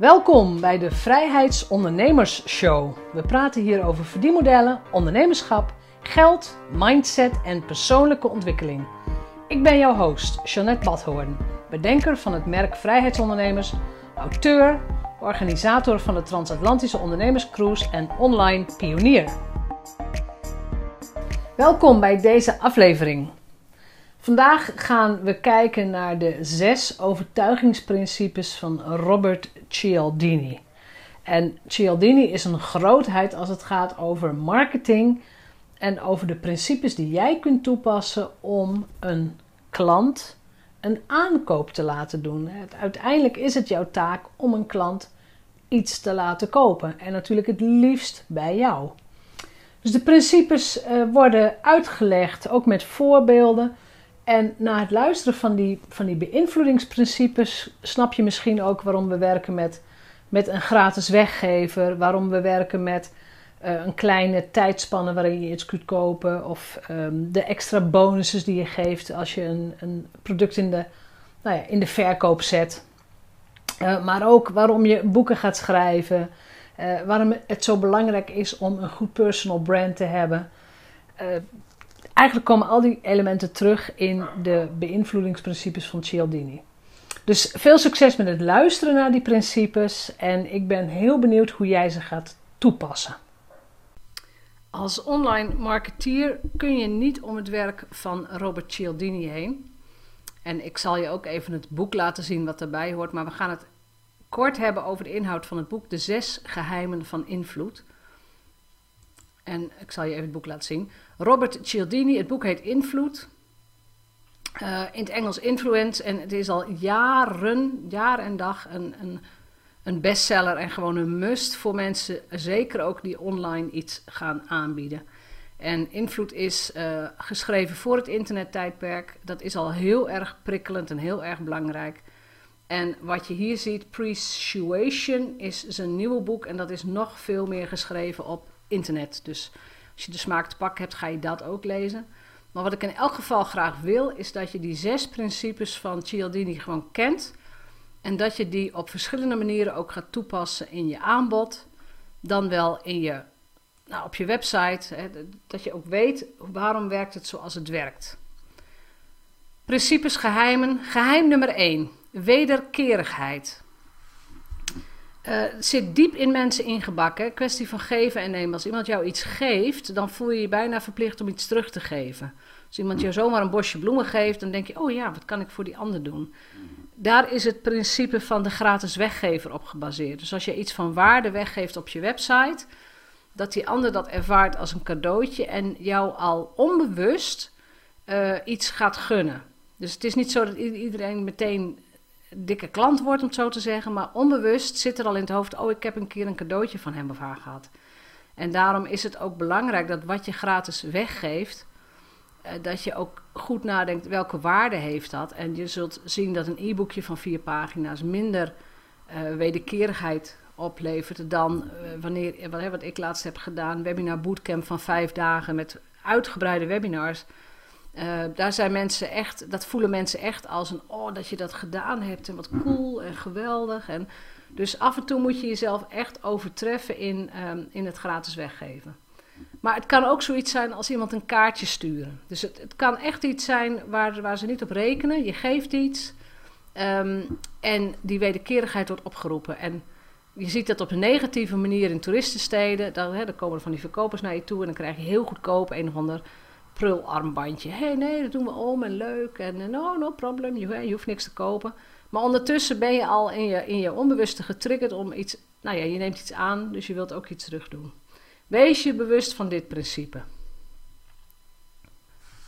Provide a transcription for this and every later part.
Welkom bij de Vrijheidsondernemers Show. We praten hier over verdienmodellen, ondernemerschap, geld, mindset en persoonlijke ontwikkeling. Ik ben jouw host, Jeanette Badhoorn, bedenker van het merk Vrijheidsondernemers, auteur, organisator van de Transatlantische Ondernemerscruise en online pionier. Welkom bij deze aflevering. Vandaag gaan we kijken naar de zes overtuigingsprincipes van Robert Cialdini. En Cialdini is een grootheid als het gaat over marketing en over de principes die jij kunt toepassen om een klant een aankoop te laten doen. Uiteindelijk is het jouw taak om een klant iets te laten kopen en natuurlijk het liefst bij jou. Dus de principes uh, worden uitgelegd, ook met voorbeelden. En na het luisteren van die, van die beïnvloedingsprincipes snap je misschien ook waarom we werken met, met een gratis weggever, waarom we werken met uh, een kleine tijdspanne waarin je iets kunt kopen, of um, de extra bonussen die je geeft als je een, een product in de, nou ja, in de verkoop zet. Uh, maar ook waarom je boeken gaat schrijven, uh, waarom het zo belangrijk is om een goed personal brand te hebben eigenlijk komen al die elementen terug in de beïnvloedingsprincipes van Cialdini. Dus veel succes met het luisteren naar die principes en ik ben heel benieuwd hoe jij ze gaat toepassen. Als online marketeer kun je niet om het werk van Robert Cialdini heen. En ik zal je ook even het boek laten zien wat erbij hoort, maar we gaan het kort hebben over de inhoud van het boek De Zes Geheimen van Invloed. En ik zal je even het boek laten zien. Robert Cialdini, het boek heet Invloed. Uh, in het Engels Influence. En het is al jaren, jaar en dag een, een, een bestseller en gewoon een must voor mensen, zeker ook die online iets gaan aanbieden. En Invloed is uh, geschreven voor het internettijdperk. Dat is al heel erg prikkelend en heel erg belangrijk. En wat je hier ziet, Persuasion, is zijn nieuwe boek. En dat is nog veel meer geschreven op internet. Dus als je de smaak te pakken hebt, ga je dat ook lezen. Maar wat ik in elk geval graag wil, is dat je die zes principes van Cialdini gewoon kent. En dat je die op verschillende manieren ook gaat toepassen in je aanbod. Dan wel in je, nou, op je website. Hè, dat je ook weet waarom werkt het zoals het werkt. Principes geheimen. Geheim nummer 1. Wederkerigheid. Uh, zit diep in mensen ingebakken. Kwestie van geven en nemen. Als iemand jou iets geeft, dan voel je je bijna verplicht om iets terug te geven. Als iemand jou zomaar een bosje bloemen geeft, dan denk je: oh ja, wat kan ik voor die ander doen? Daar is het principe van de gratis weggever op gebaseerd. Dus als je iets van waarde weggeeft op je website, dat die ander dat ervaart als een cadeautje en jou al onbewust uh, iets gaat gunnen. Dus het is niet zo dat iedereen meteen dikke klant wordt, om het zo te zeggen. Maar onbewust zit er al in het hoofd: oh, ik heb een keer een cadeautje van hem of haar gehad. En daarom is het ook belangrijk dat wat je gratis weggeeft, eh, dat je ook goed nadenkt welke waarde heeft dat. En je zult zien dat een e-boekje van vier pagina's minder uh, wederkerigheid oplevert dan uh, wanneer, wat, wat ik laatst heb gedaan, webinar bootcamp van vijf dagen met uitgebreide webinars. Uh, daar zijn mensen echt, dat voelen mensen echt als een, oh, dat je dat gedaan hebt en wat cool en geweldig. En dus af en toe moet je jezelf echt overtreffen in, um, in het gratis weggeven. Maar het kan ook zoiets zijn als iemand een kaartje sturen. Dus het, het kan echt iets zijn waar, waar ze niet op rekenen. Je geeft iets um, en die wederkerigheid wordt opgeroepen. En je ziet dat op een negatieve manier in toeristensteden. Dan, hè, dan komen er van die verkopers naar je toe en dan krijg je heel goedkoop een of ander prularmbandje. Hé, hey, nee, dat doen we om en leuk. En no, no problem, je, je, hoeft niks te kopen. Maar ondertussen ben je al in je, in je onbewuste getriggerd om iets... Nou ja, je neemt iets aan, dus je wilt ook iets terug doen. Wees je bewust van dit principe.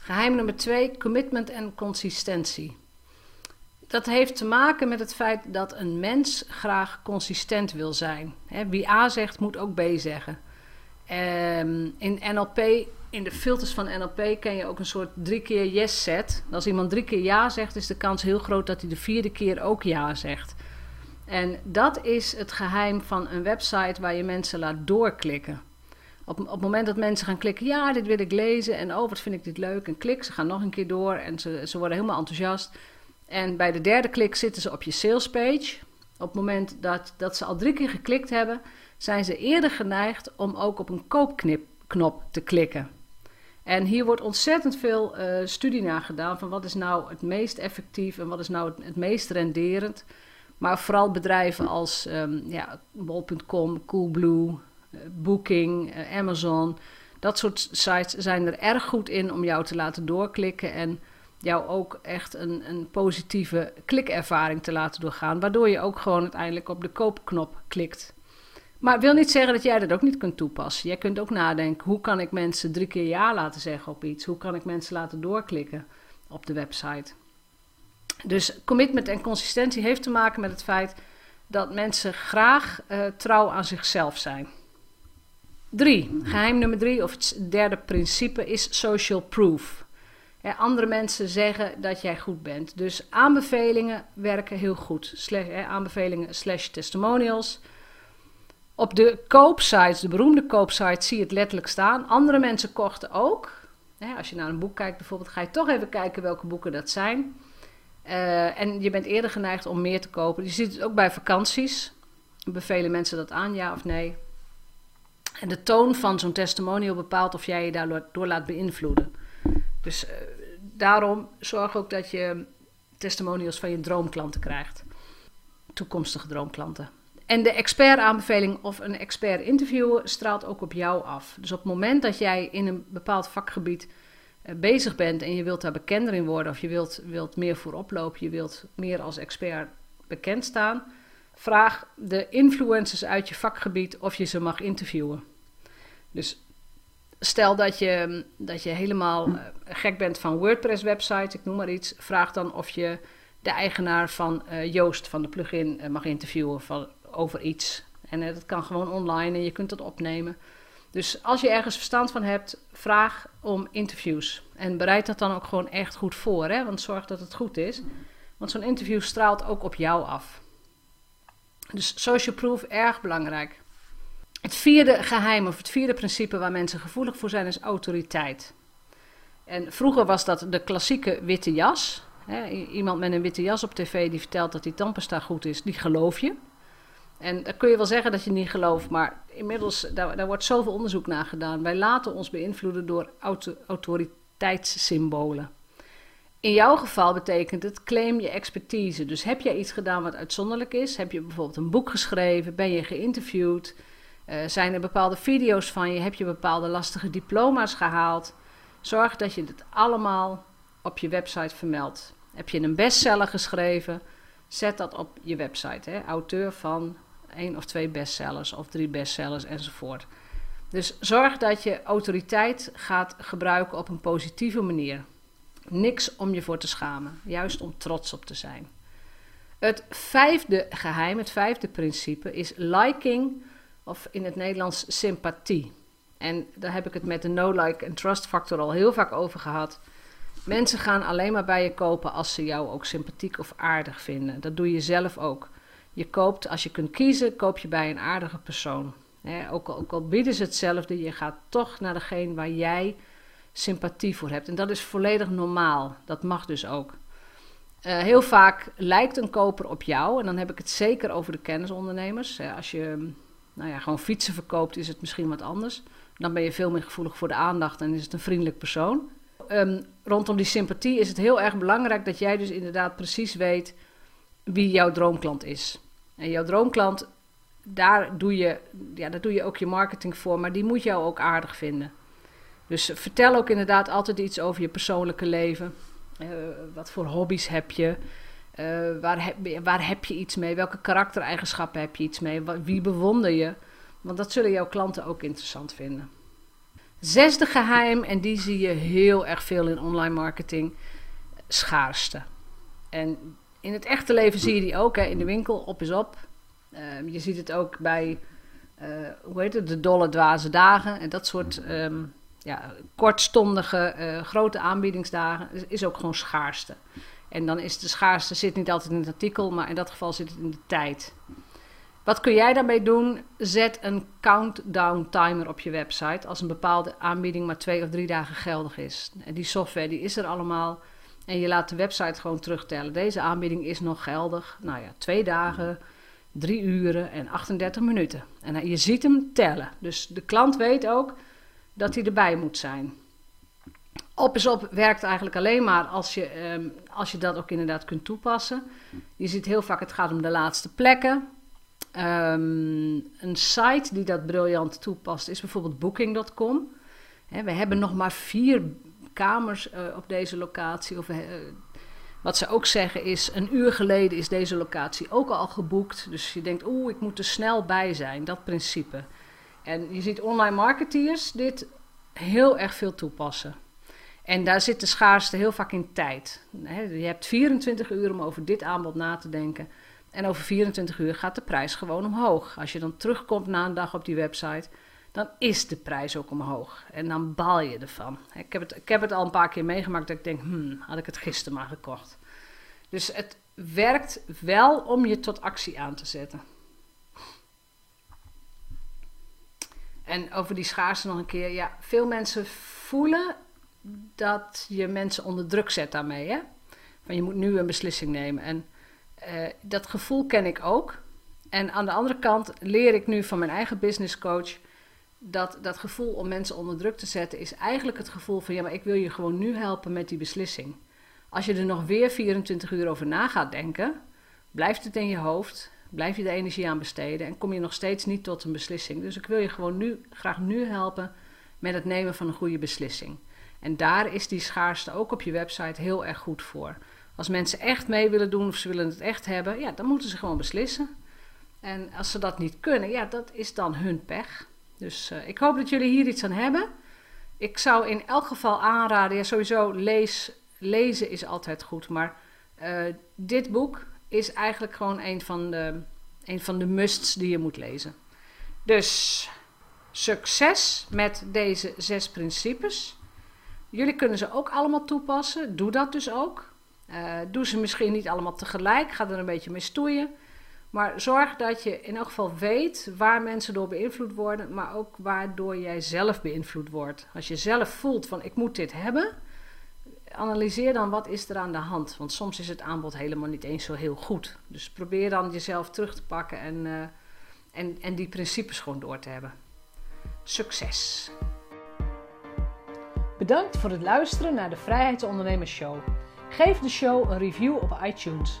Geheim nummer twee, commitment en consistentie. Dat heeft te maken met het feit dat een mens graag consistent wil zijn. wie A zegt, moet ook B zeggen. Um, in NLP in de filters van NLP ken je ook een soort drie keer yes set. Als iemand drie keer ja zegt, is de kans heel groot dat hij de vierde keer ook ja zegt. En dat is het geheim van een website waar je mensen laat doorklikken. Op, op het moment dat mensen gaan klikken, ja, dit wil ik lezen en oh, wat vind ik dit leuk. En klik, ze gaan nog een keer door en ze, ze worden helemaal enthousiast. En bij de derde klik zitten ze op je salespage. op het moment dat, dat ze al drie keer geklikt hebben, zijn ze eerder geneigd om ook op een koopknop te klikken. En hier wordt ontzettend veel uh, studie naar gedaan van wat is nou het meest effectief en wat is nou het, meest renderend. Maar vooral bedrijven als um, ja, bol.com, Coolblue, uh, Booking, uh, Amazon, dat soort sites zijn er erg goed in om jou te laten doorklikken en jou ook echt een, een positieve klikervaring te laten doorgaan, waardoor je ook gewoon uiteindelijk op de koopknop klikt. Maar wil niet zeggen dat jij dat ook niet kunt toepassen. Jij kunt ook nadenken, hoe kan ik mensen drie keer ja laten zeggen op iets? Hoe kan ik mensen laten doorklikken op de website? Dus commitment en consistentie heeft te maken met het feit dat mensen graag uh, trouw aan zichzelf zijn. Drie, geheim nummer drie, of het derde principe, is social proof. andere mensen zeggen dat jij goed bent. Dus aanbevelingen werken heel goed. Slash, aanbevelingen slash testimonials op de koopsites, de beroemde koopsites, zie je het letterlijk staan. Andere mensen kochten ook. als je naar een boek kijkt bijvoorbeeld, ga je toch even kijken welke boeken dat zijn. Uh, en je bent eerder geneigd om meer te kopen. Je ziet het ook bij vakanties. Bevelen mensen dat aan, ja of nee? En de toon van zo'n testimonial bepaalt of jij je daardoor laat beïnvloeden. Dus uh, daarom zorg ook dat je testimonials van je droomklanten krijgt. Toekomstige droomklanten. En de expertaanbeveling of een expert interview straalt ook op jou af. Dus op het moment dat jij in een bepaald vakgebied eh, bezig bent en je wilt daar bekender in worden, of je wilt, wilt meer voorop lopen, je wilt meer als expert bekend staan, vraag de influencers uit je vakgebied of je ze mag interviewen. Dus stel dat je, dat je helemaal eh, gek bent van WordPress-websites, ik noem maar iets, vraag dan of je de eigenaar van uh, Joost van de plugin mag interviewen van, over iets. En uh, dat kan gewoon online en je kunt dat opnemen. Dus als je ergens verstand van hebt, vraag om interviews. En bereid dat dan ook gewoon echt goed voor, hè? want zorg dat het goed is. Want zo'n interview straalt ook op jou af. Dus social proof, erg belangrijk. Het vierde geheim of het vierde principe waar mensen gevoelig voor zijn, is autoriteit. En vroeger was dat de klassieke witte jas. Hè? Iemand met een witte jas op tv die vertelt dat die tandpasta goed is, die geloof je. En dan kun je wel zeggen dat je niet gelooft, maar inmiddels, daar, daar wordt zoveel onderzoek naar gedaan. Wij laten ons beïnvloeden door auto, autoriteitssymbolen. In jouw geval betekent het claim je expertise. Dus heb jij iets gedaan wat uitzonderlijk is? Heb je bijvoorbeeld een boek geschreven? Ben je geïnterviewd? Uh, zijn er bepaalde video's van je? Heb je bepaalde lastige diploma's gehaald? Zorg dat je het allemaal op je website vermeldt. Heb je een bestseller geschreven? Zet dat op je website. Hè? Auteur van één of twee bestsellers of drie bestsellers enzovoort. Dus zorg dat je autoriteit gaat gebruiken op een positieve manier. Niks om je voor te schamen, juist om trots op te zijn. Het vijfde geheim, het vijfde principe is liking of in het Nederlands sympathie. En daar heb ik het met de no-like en trust factor al heel vaak over gehad. Mensen gaan alleen maar bij je kopen als ze jou ook sympathiek of aardig vinden. Dat doe je zelf ook. Je koopt, als je kunt kiezen, koop je bij een aardige persoon. ook, al, ook al bieden ze hetzelfde, je gaat toch naar degene waar jij sympathie voor hebt. En dat is volledig normaal. Dat mag dus ook. Uh, heel vaak lijkt een koper op jou, en dan heb ik het zeker over de kennisondernemers. als je nou ja, gewoon fietsen verkoopt, is het misschien wat anders. Dan ben je veel meer gevoelig voor de aandacht en is het een vriendelijk persoon. Um, rondom die sympathie is het heel erg belangrijk dat jij dus inderdaad precies weet wie jouw droomklant is. En jouw droomklant, daar doe, je, ja, daar doe je ook je marketing voor, maar die moet jou ook aardig vinden. Dus vertel ook inderdaad altijd iets over je persoonlijke leven. Uh, wat voor hobby's heb je? Uh, waar, heb, waar heb je iets mee? Welke karaktereigenschappen heb je iets mee? Wie bewonder je? Want dat zullen jouw klanten ook interessant vinden. Zesde geheim, en die zie je heel erg veel in online marketing: schaarste. En in het echte leven zie je die ook hè, in de winkel, op is op. Ehm, je ziet het ook bij, uh, hoe heet het, de dolle dwaze dagen en dat soort um, ja, kortstondige uh, grote aanbiedingsdagen. Is, is ook gewoon schaarste. En dan is de schaarste zit niet altijd in het artikel, maar in dat geval zit het in de tijd. Wat kun jij daarmee doen? Zet een countdown timer op je website als een bepaalde aanbieding maar twee of drie dagen geldig is. En die software die is er allemaal. En je laat de website gewoon terugtellen. Deze aanbieding is nog geldig. Nou ja, twee dagen. 3 uren en 38 minuten. En je ziet hem tellen. Dus de klant weet ook dat hij erbij moet zijn. Op is op werkt eigenlijk alleen maar als je, ehm, als je dat ook inderdaad kunt toepassen. Je ziet heel vaak, het gaat om de laatste plekken. Ehm, een site die dat briljant toepast is bijvoorbeeld Booking.com. we hebben nog maar vier kamers uh, op deze locatie. Of, uh, wat ze ook zeggen is, een uur geleden is deze locatie ook al geboekt. Dus je denkt, oeh, ik moet er snel bij zijn. Dat principe. En je ziet online marketeers dit heel erg veel toepassen. En daar zit de schaarste heel vaak in tijd. Je hebt 24 uur om over dit aanbod na te denken. En over 24 uur gaat de prijs gewoon omhoog. Als je dan terugkomt na een dag op die website, dan is de prijs ook omhoog. En dan baal je ervan. Ik heb het, ik heb het al een paar keer meegemaakt dat ik denk, hmm, had ik het gisteren maar gekocht. Dus het werkt wel om je tot actie aan te zetten. En over die schaarste nog een keer. Ja, veel mensen voelen dat je mensen onder druk zet daarmee. Hè? Van je moet nu een beslissing nemen. En uh, dat gevoel ken ik ook. En aan de andere kant leer ik nu van mijn eigen business coach dat dat gevoel om mensen onder druk te zetten is eigenlijk het gevoel van ja, maar ik wil je gewoon nu helpen met die beslissing. Als je er nog weer 24 uur over na gaat denken, blijft het in je hoofd, blijf je de energie aan besteden en kom je nog steeds niet tot een beslissing. Dus ik wil je gewoon nu graag nu helpen met het nemen van een goede beslissing. En daar is die schaarste ook op je website heel erg goed voor. Als mensen echt mee willen doen of ze willen het echt hebben, ja, dan moeten ze gewoon beslissen. En als ze dat niet kunnen, ja, dat is dan hun pech. Dus uh, ik hoop dat jullie hier iets aan hebben. Ik zou in elk geval aanraden, ja, sowieso lees, lezen is altijd goed, maar uh, dit boek is eigenlijk gewoon een van, de, van de musts die je moet lezen. Dus succes met deze zes principes. Jullie kunnen ze ook allemaal toepassen. Doe dat dus ook. Uh, doe ze misschien niet allemaal tegelijk. Ga er een beetje mee stoeien. Maar zorg dat je in elk geval weet waar mensen door beïnvloed worden, maar ook waardoor jij zelf beïnvloed wordt. Als je zelf voelt van ik moet dit hebben, analyseer dan wat is er aan de hand. Want soms is het aanbod helemaal niet eens zo heel goed. Dus probeer dan jezelf terug te pakken en, uh, en, en die principes gewoon door te hebben. Succes! Bedankt voor het luisteren naar de Vrijheidsondernemers Show. Geef de show een review op iTunes.